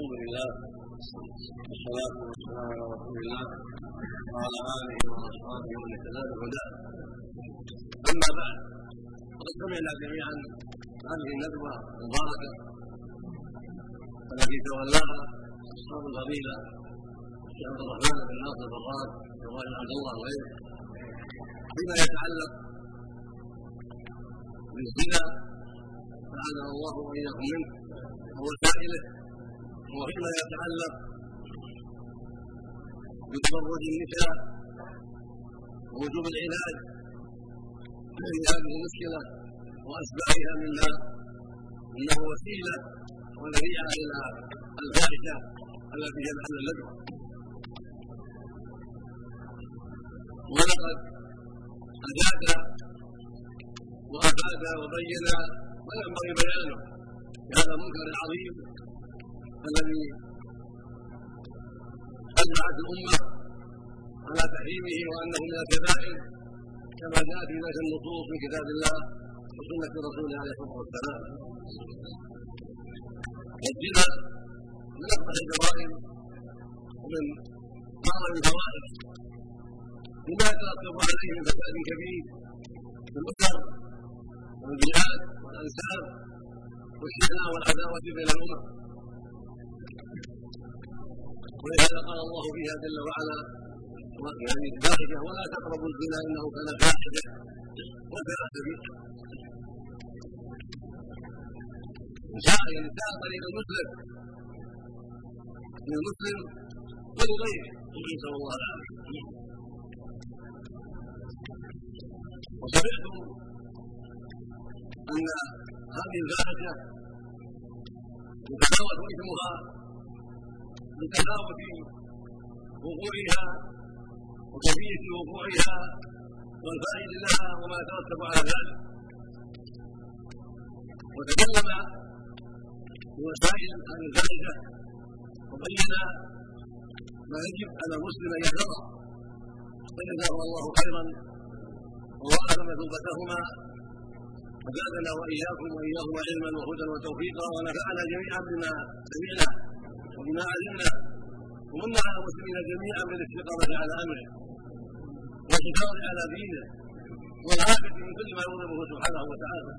الحمد لله والصلاة والسلام على رسول الله وعلى آله وأصحابه ومن اهتدى بهداه أما بعد فقد سمعنا جميعا هذه الندوة المباركة التي تولاها أصحاب الفضيلة الشيخ عبد الرحمن بن ناصر الفراد وغير عبد الله وغيره فيما يتعلق بالزنا أعاذنا الله وإياكم منه ووسائله وفيما يتعلق بتبرج النساء ووجوب العلاج هذه المشكلة وأسبابها منها أنه وسيلة وذريعة إلى الفاحشة التي هي محل الندوة ولقد أجاد وأفاد وبين ما ينبغي بيانه. هذا المنكر العظيم الذي أجمعت الأمة على تحريمه وأنه من الكبائر كما جاء في ذلك النصوص من كتاب الله وسنة رسوله عليه الصلاة والسلام. الزنا من أقبح الجرائم ومن أعظم الفواحش لما يترتب عليه من فساد كبير في الأسر والبلاد والأنساب والشحناء والعداوة بين الأمم ولهذا قال الله فيها جل وعلا. يعني فاحشه ولا تقربوا الزنا إنه كان فاحشة. وكان سبيلا يعني انتهى طريق المسلم من المسلم ولغيره نسال الله العافيه وسمعتم أن هذه الفاحشة يتفاوت اثمها بتفاوت وقوعها وكيفيه وقوعها والفائده لها وما يترتب على ذلك وتكلم بوسائل عن الفائدة وبين ما يجب على المسلم أن يحذره فجزاه الله خيرا ووعد مثوبتهما وزادنا وإياكم واياهم علما وهدى وتوفيقا ونفعنا جميعا بما سمعنا. وبما علمنا. ومن على المسلمين جميعا بالاستقامه على أمره. والحفاظ على دينه. والعافيه من كل ما يغضبه سبحانه وتعالى.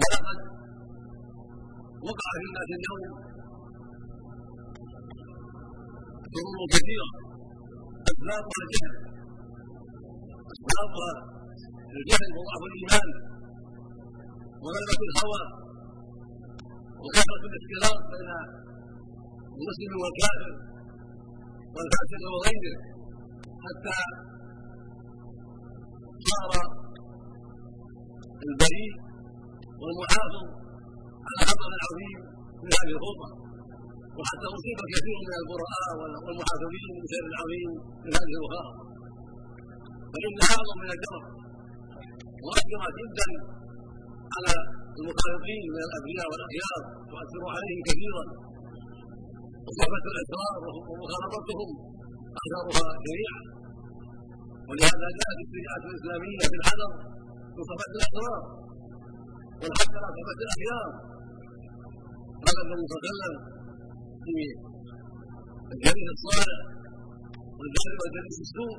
ولقد وقع في الناس اليوم شرور كثيره اسبابها الجهل. اسبابها الجهل وضعف الإيمان. وغلبة الهوى. وكثره الاختلاط بين المسلم والكافر والفاسق وغيره حتى صار البريء والمحافظ على خطر عظيم من هذه الخطبه وحتى أصيب كثير من البراء والمحافظين من شر العظيم من هذه الوخاره فانها اعظم من الجرم وأكثر جدا على المخالطين من الابرياء والاخيار تؤثر عليهم كثيرا. وصحبه الاسرار ومخالطتهم اثارها شريعه ولهذا جاءت الشريعة الإسلامية في الحذر من صحبه الأسرار. والحث على صحبه الأخيار. قال النبي صلى الله عليه وسلم في الجليس الصالح والجليس السوء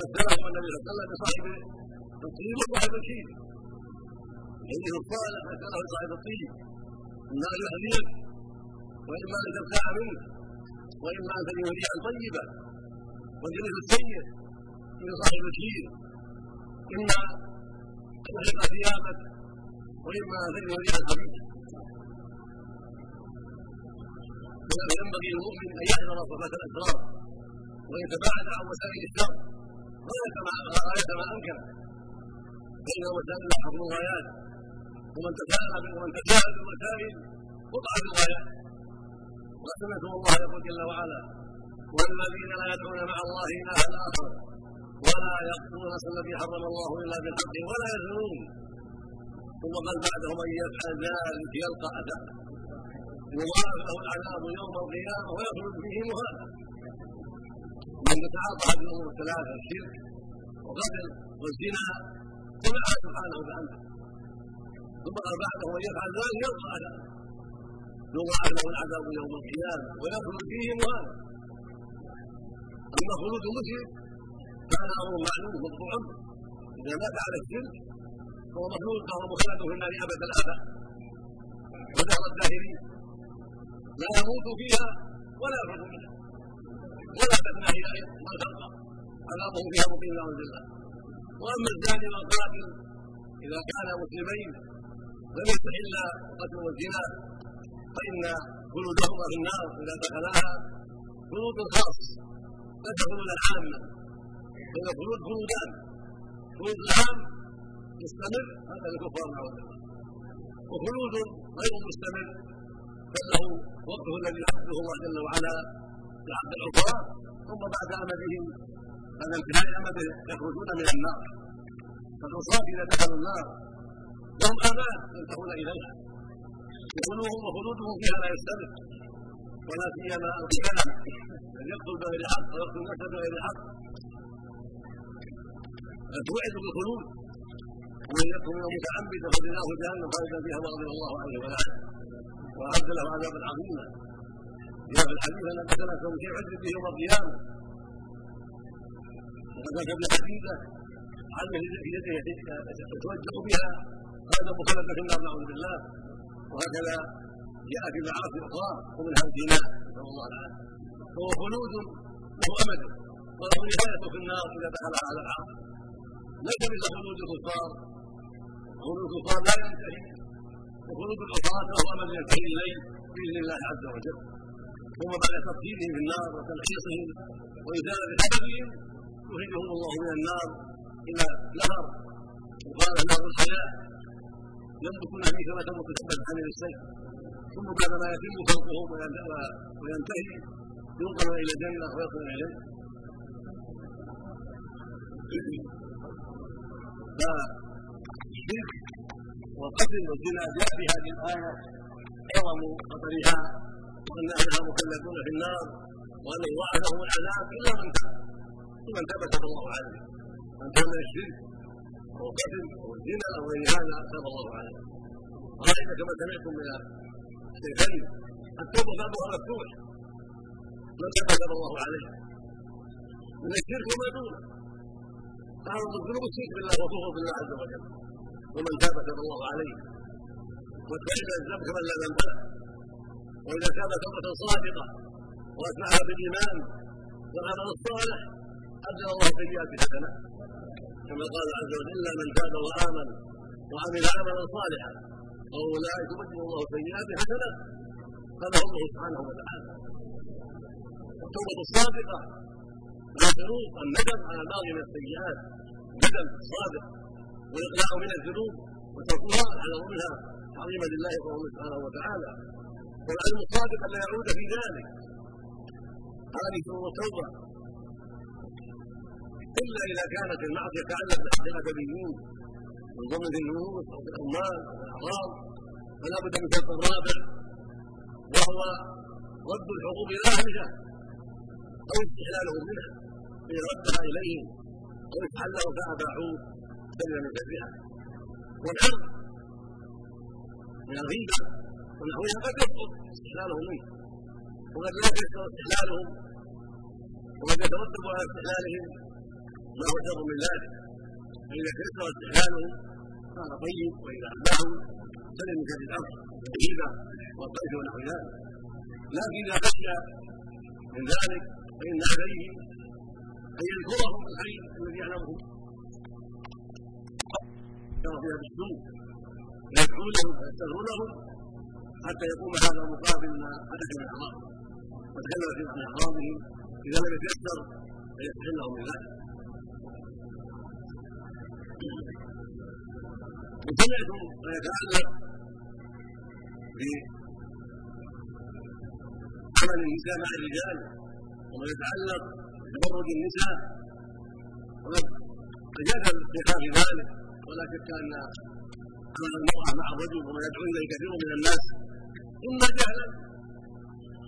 مثله النبي صلى الله عليه وسلم بصاحب الطيب وصاحب الشيء الجليس الصالح مثله بصاحب الطيب أن يهديك وإما أن ترتاح منه وإما أن تجد ريحا طيبه والجليس السيء من صاحب الشيء إما أن يحرق ثيابك وإما أن تجد ريحا خبيثه فينبغي للمؤمن أن يحذر صفات الأسرار ويتباعد عن وسائل الشر غايه ما امكن فان الوسائل حكم الغايات ومن تساءل ومن تساءل بالوسائل وقع في الغايات وقد سمعتم الله يقول جل وعلا والذين لا يدعون مع الله إلها آخر ولا يقتلون نفسا الذي حرم الله إلا بالحق ولا يزنون. ثم قال بعده من يفعل ذلك يلقى اثما يضاعف له العذاب يوم القيامة ويخلد فيه مهانا من تتعاطى هذه الأمور الثلاثة الشرك والقتل والزنا سمعها سبحانه وتعالى. ثم قال بعده من يفعل ذلك يلقى عذاب يضاعف له العذاب يوم القيامة ويخلد فيه مهانا اما خلود المسلم فهذا أمر معلوم مقطوع إذا مات على الشرك فهو مخلوق فهو مخلد في النار أبد الابد ودهر الداهرين لا يموت فيها ولا يخرج منها ولا ما تلقى عذابه فيها مقيم لا الله. وأما الزاني والقاتل إذا كان مسلمين لم يستحل القتل والزنا فإن خلودهما في النار إذا دخلاها خلود خاص ليس خلودا عاما بل خلود خلودان خلود العام مستمر هذا الكفار نعوذ بالله وخلود غير مستمر بل له وقته الذي يحدده الله جل وعلا لعبد العصاة ثم بعد أمدهم بعد انتهاء أمده يخرجون من النار. فالعصاة إذا دخلوا النار لهم أمان ينتهون إليها. دخولهم وخلودهم فيها لا يستمر. ولا سيما القتال ان يقتل بغير حق ويقتل نفسه بغير حق. توعد بالخلود. ومن يكن متعمدا فجزاه جهنم خالدا فيها وغضب الله عليه ولعنه وأعد له عذابا عظيما. جاء في الحديث ان حسنه في عذب به يوم القيامة. اتى بحديثه علم في يده يتوجه بها هذا مخلد في النار نعوذ بالله. وهكذا جاء في معاصي أخرى ومنها الزنا نسال الله العافيه فهو خلود له أمد. وله نهاية في النار إذا دخلها على العاصي ليس مثل خلود الكفار. خلود الكفار لا ينتهي. وخلود العصاة له أمد ينتهي الليل بإذن الله عز وجل. ثم بعد تطهيرهم في النار وتنحيصهم وإزالة حسبهم يخرجهم الله من النار إلى نهر وقال نهر الحياة ينبتون فيه كما تنبت الحبه عن السيف ثم بعد ما يتم خلقهم وينتهي. ينقل إلى الجنه ويصل إليه. فالشرك والقتل والزنا جاء في هذه الآية. عظم خطرها وأن أهلها مكلفون في النار وأن يضاعف لهم العذاب إلا من تاب. ومن تاب تاب الله عليه. من كان الشرك. أو القتل أو الزنا أو غير هذا تاب الله عليه. قائد كما سمعتم من الشيخين التوبه بابها مفتوح من تاب تاب الله عليه. من الشرك وما دونه بعض الذنوب الشرك بالله وكفر بالله عز وجل. ومن تاب تاب الله عليه. والتائب الذنب كمن لا ذنب له. وإذا تاب توبة صادقة واتبعها بالإيمان والعمل الصالح ابدل الله سيئات حسنات كما قال عز وجل الا من تاب وامن وعمل عملا صالحا واولئك يبدل الله سيئات حسنات هذا الله سبحانه وتعالى. التوبة الصادقة مع شروط الندم على الماضي من السيئات. ندم صادق والإقلاع من الذنوب وتركها على منها تعظيما لله سبحانه وتعالى. والعلم الصادق لا يعود في ذلك. هذه التوبة. إلا إذا كانت المعصية تعلق بحق الادبيين من ضمن النفوس أو بالاموال أو بالاعراض فلا بد من شرط رابع وهو رد الحقوق إلى اهلها أو استحلالهم منها. إن ردها إليهم. أو استحله فاباحوه سلم من شرها والحرب من الغيبة ونحوها قد يسقط استحلالهم منه. وقد لا يسقط استحلالهم. وقد يترتب على استحلالهم ما هو شر من ذلك. فإذا كثر استحلالهم كان طيب وإذا اباحوا سلم الامر الغيبه والقيد ونحو ذلك. لكن إذا خشي من ذلك فإن عليه أن يذكرهم الخير الذي يعلمه. فيها بالسوء ويدعو لهم ويستغفر لهم حتى يقوم هذا مقابل ما حدث من اعراض وتكلم في عن اعراضهم إذا لم يتيسر فيستحلهم من ذلك. وسمعتم ما يتعلق بعمل النساء مع الرجال وما يتعلق بتبرج النساء وقد تجاهل في ذلك ولا شك ان عمل المراه مع الرجل وما يدعو اليه كثير من الناس اما جهلا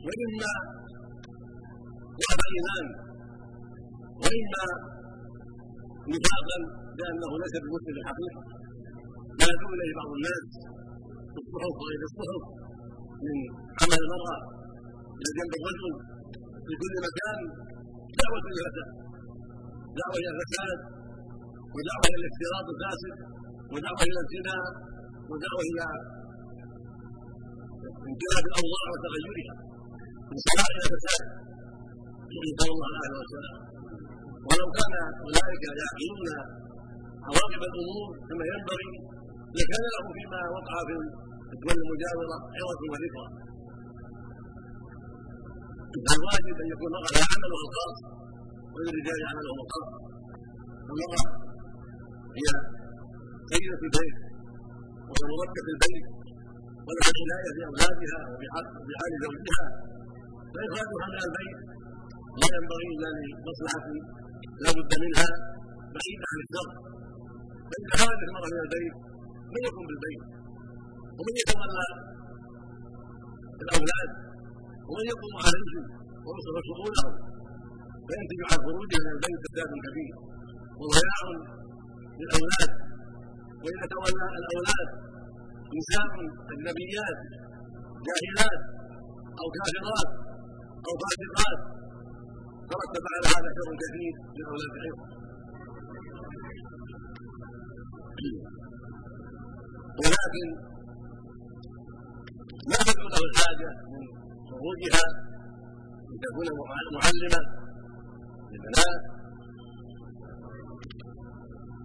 واما ضعف ايمان وإما نفاقا لأنه ليس بمسلم الحقيقة ما يدعو إليه بعض الناس في الصحف وغير الصحف من عمل المرأة إلى جنب الرجل في كل مكان دعوة للفساد دعوة إلى الفساد ودعوة إلى الافتراض الفاسد ودعوة إلى الزنا ودعوة إلى انقلاب الأوضاع وتغيرها من صلاح إلى فساد نسال الله العافيه والسلام ولو كان أولئك يعقلون عواقب الأمور كما ينبغي لكان له فيما وقع في الدول المجاورة عظه وذكرى الواجب أن يكون المراه لها عملها الخاص وللرجال عملهم الخاص المراه هي سيدة البيت وهي مركز البيت ولها العناية بأولادها وبحال زوجها. فإخراجها من البيت لا ينبغي إلا لمصلحة لا بد منها بعيدة عن الشر. فإذا خرجت المرأة من البيت من يكون بالبيت؟ ومن يتولى الأولاد؟ ومن يقوم عليهم ويصرف شؤونهم فينتج عن خروجها من البيت فساد كبير. وضياع للأولاد. واذا تولى الأولاد نساء أجنبيات جاهلات أو كافرات أو فاسقات. ترتب على هذا شر كثير لاولاد العلم. ولكن لا تكون له الحاجة من خروجها ان تكون معلمه للبنات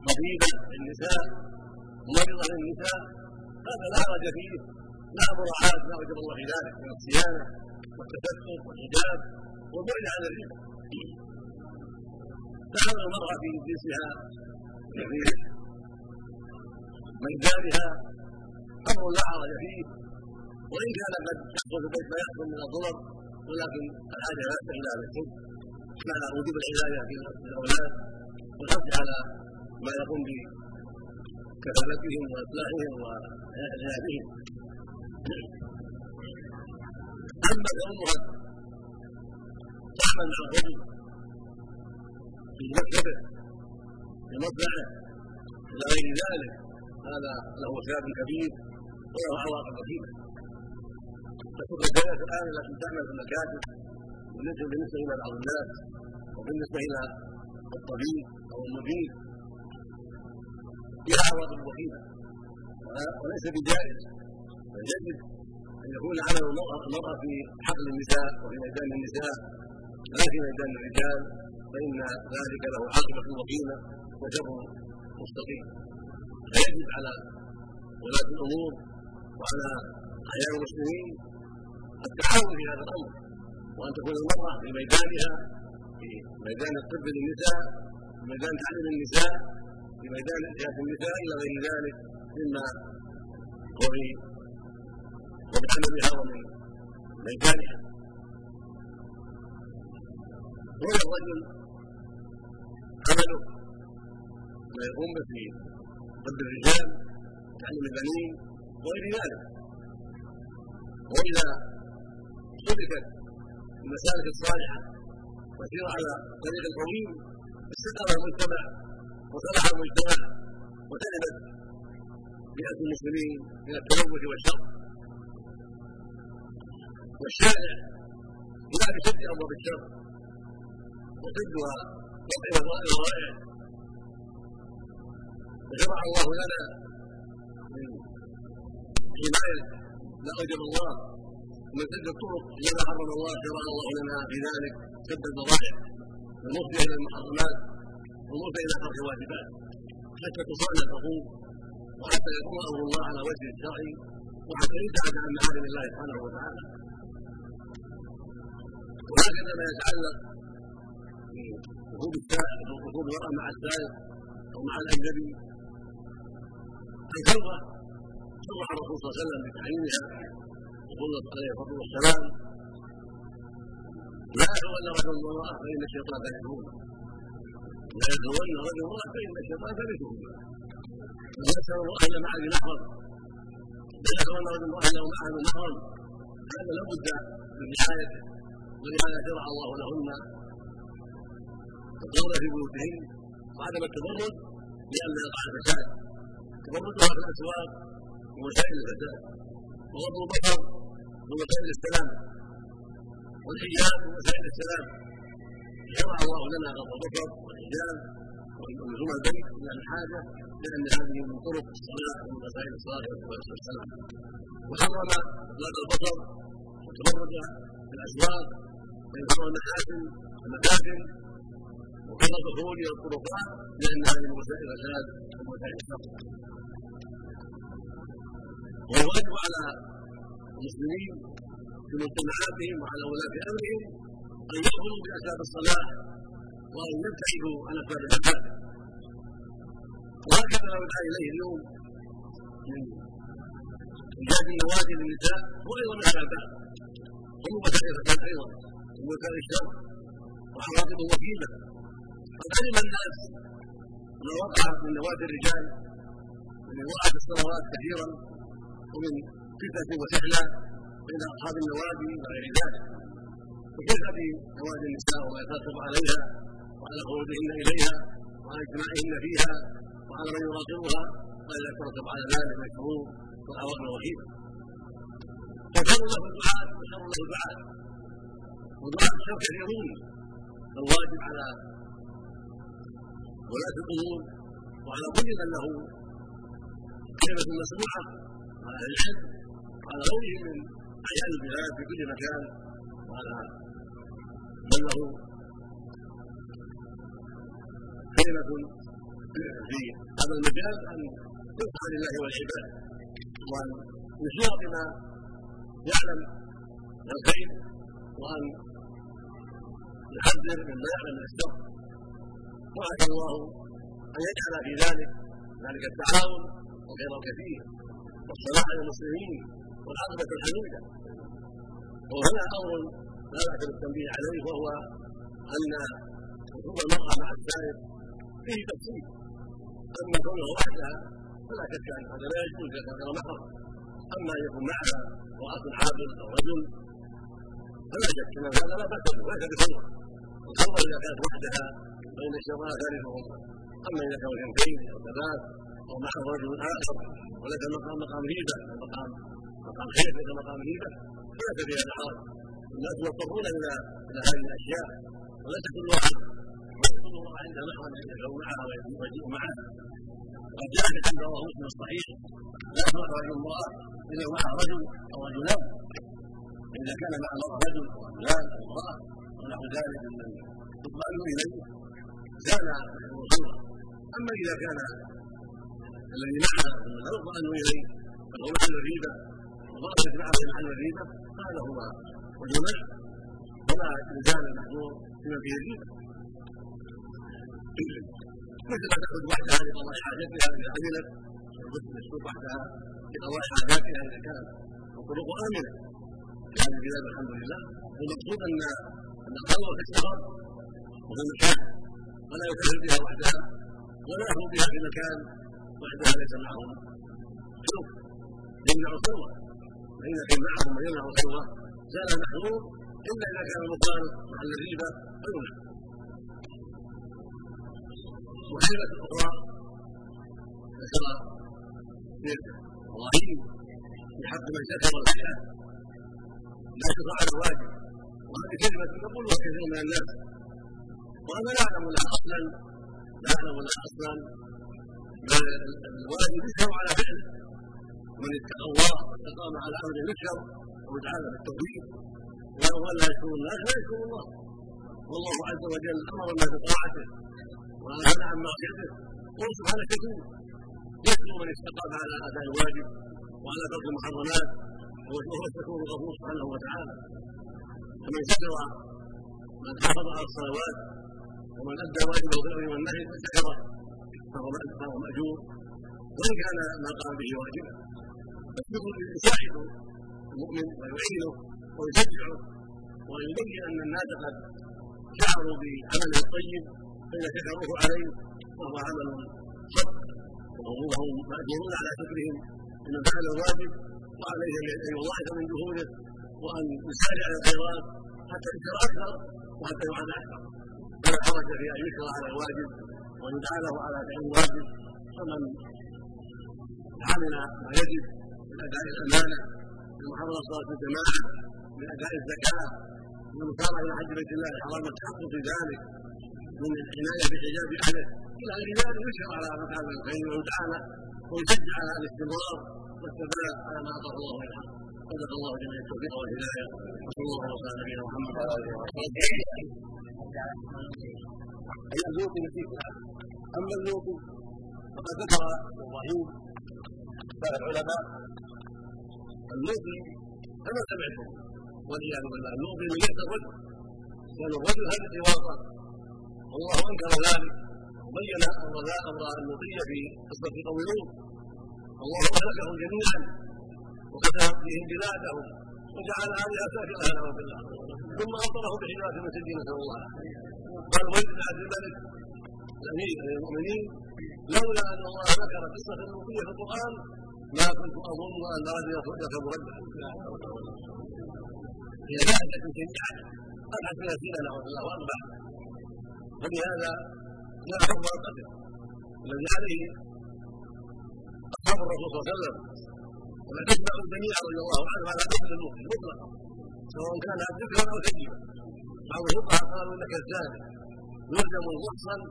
طبيبه للنساء مرضه للنساء هذا لا حرج فيه لا مراعاة ما وجب الله في ذلك من الصيانة والتستر والحجاب والبعد عن الربا. تعمل المرأة في جنسها في ميدانها أمر لا حرج فيه وإن كان قد يحصل في البيت ما يحصل من الضرر ولكن الحاجة لا إلى هذا الحب مع وجوب العناية في الأولاد والحث على ما يقوم بكفالتهم وإصلاحهم وعنايتهم أما كونها تعمل مع الرجل في مكتبه في مصنعه إلى غير ذلك. هذا له خلاف كبير وله عواقب عظيمة. تكون الرجالات الآن التي تعمل في المكاتب بالنسبة إلى بعض الناس وبالنسبة إلى الطبيب أو المدير فيها عواقب وخيمه وليس بجائز. بل يجب أن يكون عمل المراه في حقل النساء وفي ميدان النساء لا في ميدان الرجال فإن ذلك له عاقبة وخيمه وشر مستقيم. فيجب على ولاة الأمور وعلى اعيان المسلمين التعاون في هذا الأمر. وأن تكون المرأة في ميدانها في ميدان الطب للنساء في ميدان تعليم النساء في ميدان جهة النساء إلى غير ذلك مما هو في عملها ومن ميدانها. هنا الرجل عمله ما يقوم به طب الرجال وتعليم البنين وغير ذلك. وإذا سلكت المسالك الصالحة وسير على طريق القويم استقر المجتمع وصلح المجتمع وسلمت بيئة المسلمين من التلوث والشر. والشارع لا بشد أبواب الشر وسدها وضع الرائع وشرع الله لنا من ما أوجب الله من سد الطرق لما حرم الله شرع الله لنا في ذلك سد الذرائع المفضي إلى المحرمات وموت إلى ترك الواجبات. حتى تصان الحقوق وحتى يكون أمر الله على وجه الشرعي وحتى يبتعد عن معالم الله سبحانه وتعالى. وهكذا ما يتعلق بركوب السائق ركوب المرأة مع السائق أو مع الأجنبي الكلبة صرح الرسول صلى الله عليه وسلم بتحريمها يقول عليه الصلاة والسلام لا يتولى رجل المرأة فإن الشيطان يدعوه لا يتولى رجل امرأة فإن الشيطان ثالثهما ويسأل أهل معه نحرا لا يتولى رجل أهله معه نحرا هذا لابد من رعايته ولهذا شرع الله لهن. الدورة في بيوتهن وعدم التبرج لئلا يقع الفساد. تفردها في الاسواق ووسائل الفساد وغض البصر ووسائل السلام والحجاب ووسائل السلام. شرع الله لنا غض البصر والحجاب ولزوم البيت إلى الحاجة لأن هذه من طرق الصلاة ومن وسائل الصلاه والسلام وحرم اطلاق البصر والتفرج في الاسواق ويظهر المحاسن المكاسب وكذا الخروج إلى الطرقات لأن هذه من وسائل الفساد ومن وسائل الشر والواجب على المسلمين في مجتمعاتهم وعلى ولاة أمرهم أن ياخذوا باسباب الصلاح وأن يبتعدوا عن أسباب الفساد وهكذا ما يدعى إليه اليوم من ايجاد النوادي للنساء هو أيضا من هذا الباب ومن وسائل الفساد أيضا. ومن وسائل الشر وعواقب وكيله قد علم الناس. ما وقع من نوادي الرجال من وقعت الصلوات كثيرا ومن فتنه وسحله بين أصحاب النوادي وغير ذلك. وكيف بنوادي النساء وما يترتب عليها وعلى خروجهن إليها وعلى اجتماعهن فيها وعلى من يراقبها وإذا يترتب على ذلك من الشرور والعواقب الوخيمه فشر له الدعاء وشر له الدعاء. ودعاء الشر كثيرون. الواجب على ولاة الأمور وعلى كل من له. كلمة مسموعة على أهل العلم وعلى غيرهم من أعيان البلاد في كل مكان وعلى من له. كلمة في هذا المجال أن يدفع لله والعباد وأن يشير بما يعلم الخير وأن يحذر مما يعلم الشر. وعسى الله ان يجعل في ذلك ذلك التعاون والخير الكثير والصلاح للمسلمين والعاقبه الحميده وهنا أمر لا باس بالتنبيه عليه وهو ان وجود المراه مع السائر فيه تفصيل اما كونها وحدها فلا شك ان هذا لا يجوز كان محرم اما ان يكون معها امراه عابد أو رجل فلا شك ان هذا لا باس به وليس بخمره الخمره اذا كانت وحدها فإن الشيطان ثالثهم أما إذا كانوا اثنتين أو ثلاث أو معه رجل آخر وليس مقام مقام هيبة. مقام مقام خير ليس مقام فليس في هذا حرج الناس مضطرون إلى إلى هذه الأشياء. وليس كل واحد امرأة عندها محرم يدعو معها ويجيء معها وقد جاء في الحديث رواه مسلم الصحيح لا رجل امرأة إذا معها رجل أو رجلان. إذا كان مع رجل أو رجلان أو امرأة ونحو ذلك ممن تطمئن إليه. كان خمرا أما إذا كان الذي معها لا يطمئن إليه هو محل الريبة وضربت معه محل الريبة فهذا هو وجه ولا الزام المحظور فيما فيه الريبة. مثل ما تخرج وحدها لقضاء حاجتها اذا عملت يسلك وحدها لقضاء حاجاتها اذا كانت الطرق آمنة. هذه البلاد الحمد لله والمقصود ان أن الخلوه في السفر وفي المكان ولا يكفر بها وحدها ولا يخلو بها في مكان وحدها ليس معهم شوف يمنع الخلوه فإذا كان معهم من يمنع الخلوه زال المحظور إلا إذا كان المقام محل الريبة فيمنع وحيلة أخرى ذكر إبراهيم في حق من ذكر الحياة لا تقع على الواجب. وهذه كلمة يقولها كثير من الناس. وأنا لا أعلم لها أصلا لا أعلم لها أصلا. الواجب يشكر على فعله ومن اتقى الله واستقام على أمر يشكر ويتعالى بالتوحيد لا يشكر الناس لا يشكر الله. والله عز وجل أمر بطاعته. ونهى عن معصيته. وهو سبحانه كثير يشكر من استقام على أداء الواجب وعلى ترك المحرمات. وهو الشكور الغفور سبحانه وتعالى. فمن شكر من حافظ على الصلوات ومن ادى واجبه الامر والنهي فشكر فهو مأجور. وإن كان ما قام به واجبا يساعد المؤمن ويعينه ويشجعه ويبين أن الناس قد شعروا بعمله الطيب فإذا شكروه عليه فهو عمل صدق وهم مأجورون على شكرهم لمن فعل الواجب وعليه ان يضاعف من جهوده وأن يسارع على الخيرات حتى يشكر أكثر وحتى يعان أكثر. فلا حرج في أن يشكر على الواجب ويدعى له على فعل الواجب. فمن عمل ما يجب من أداء الأمانة من محافظة صلاه الجماعة من أداء الزكاة من المسارعه إلى حج بيت الله الحرام والتحقق في ذلك من العناية بحجاب اهله إلى غير ذلك يشرع على مكان الخير تعالى ويشجع على الاستمرار والثبات على ما اعطاه الله ويرحمه صدق الله جميع التوفيق والهداية. وصلى الله وسلم على نبينا محمد وعلى آله وصحبه. أما اللوط فقد ذكر إبراهيم بعض العلماء اللوطي كما سمعتم والعياذ بالله اللوطي من ليس الرجل كان الرجل هذه حوارا والله أنكر ذلك وبين أمر أمر اللوطيه في قصة قوم الله اهلكهم جميعا وفتح فيهم بلادهم. وجعل عليها سافرها نعوذ بالله ثم امطره بحجارة من سجين نسأل الله. قال بن عبد الملك الأمير المؤمنين لولا أن الله ذكر قصة اللوطيه في القرآن ما كنت أظن أن رجلا يركب رجلا هي جاهزه جميعا. قد حسن فينا نعوذ الله واربع فلهذا جاء حكم القتل الذي عليه أصحاب الرسول صلى الله عليه وسلم. ولا الجميع رضي الله عنه على قتل المؤمن مطلقا سواء كان ذكرا أو كذبا بعض الفقهاء قالوا انك الزاني يلزم المحصن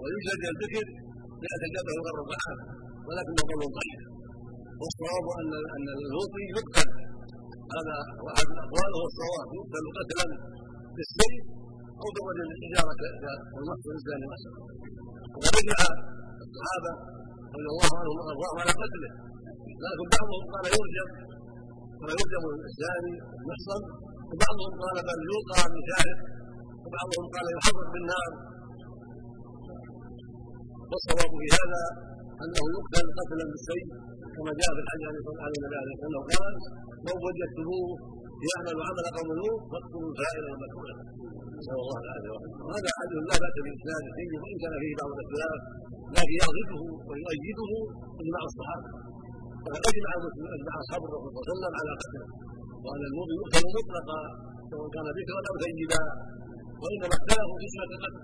ويوجد الذكر ليتجبه غير عنه ولكن قول ضعيف والصواب ان ان اللوطي يقتل هذا واحد الاقوال هو الصواب يقتل قتلا بالسيف أو بوجه الحجاره كالمحصن الزاني مثلا وقد رجع الصحابه رضي الله عنهم وارضاهم على قتله لكن بعضهم قال يرجم قال يرجم الزاني المحصن وبعضهم قال بل يوقع من وبعضهم قال يحرق بالنار والصواب في هذا أنه يقتل قتلا بالسيف كما جاء في الحديث عن النبي عليه الصلاه والسلام قال لو وجدتموه يعمل عمل قوم نوح فاقتلوا الفاعل والمكروه نسال الله العافيه وهذا حديث لا بأس باسناد فيه وإن كان فيه بعض الاختلاف لكن يغضبه ويؤيده إجماع الصحابة. وقد أجمع أجمع أصحاب الرسول صلى الله عليه وسلم على قتله. وأن المؤمن يقتل مطلقا سواء كان ذكرا أو سيدا وإنما اختلفوا في صفة القتل.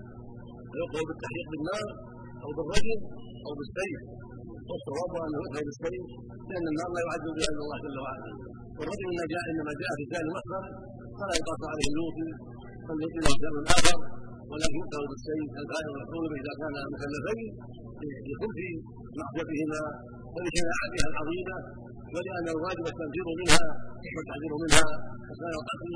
فيقتل بالتحقيق بالنار أو بالرجل أو بالسيف. والصواب انه يؤتى بالسيف لأن النار لا يعذب بها إلا الله جل وعلا. والرجل انما جاء إنما جاء في ثاني مصدر فلا يقاس عليه اللوطي بل إلى شان اخر ولكن يؤتى بالسيف الفاعل والمفعول إذا كان مكلفين لخبث معصيتهما ولشناعتها العظيمة ولأن الواجب التنفير منها والتحذير منها فكان القتل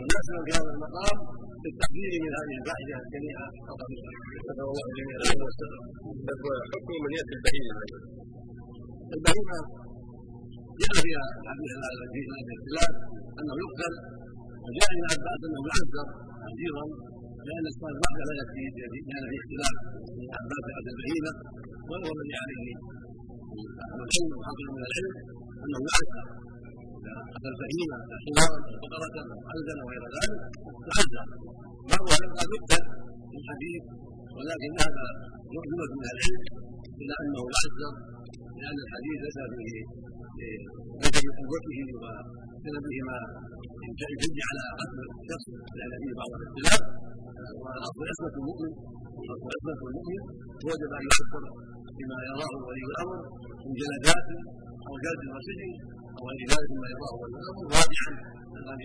مناسبا في هذا المقام. للتحذير من هذه الفاحشه الجميعه الخبيثه نسال الله جميعا العافيه والسلام حكم من ياتي البهيمه البهيمه جاء فيها الحديث في الاختلاف انه يقتل وجاء ابن عباس انه يعذر تعذيرا لأن الصلاه الواحده لا يكفي لأن في اختلاف ابن عباس عن البهيمه وهو الذي عليه العلم وحاصل من العلم انه يعذر اذا البهيمه حمارا أو بقره أو حلزا أو غير ذلك يعذر بعض أهل قال يقتل في الحديث ولكن هذا جمله من العلم إلى انه يعذر لأن الحديث ليس فيه بدل قوته وسببه ما يجد على قتل الشخص لأن فيه بعض الاختلاف والاصل عصمه المؤمن الاصل عصمه المؤمن وجب أن يعذر بما يراه ولي الأمر من جلدات أو جلد وسجن أو غير ذلك مما يراه ولي الامر واضحا عن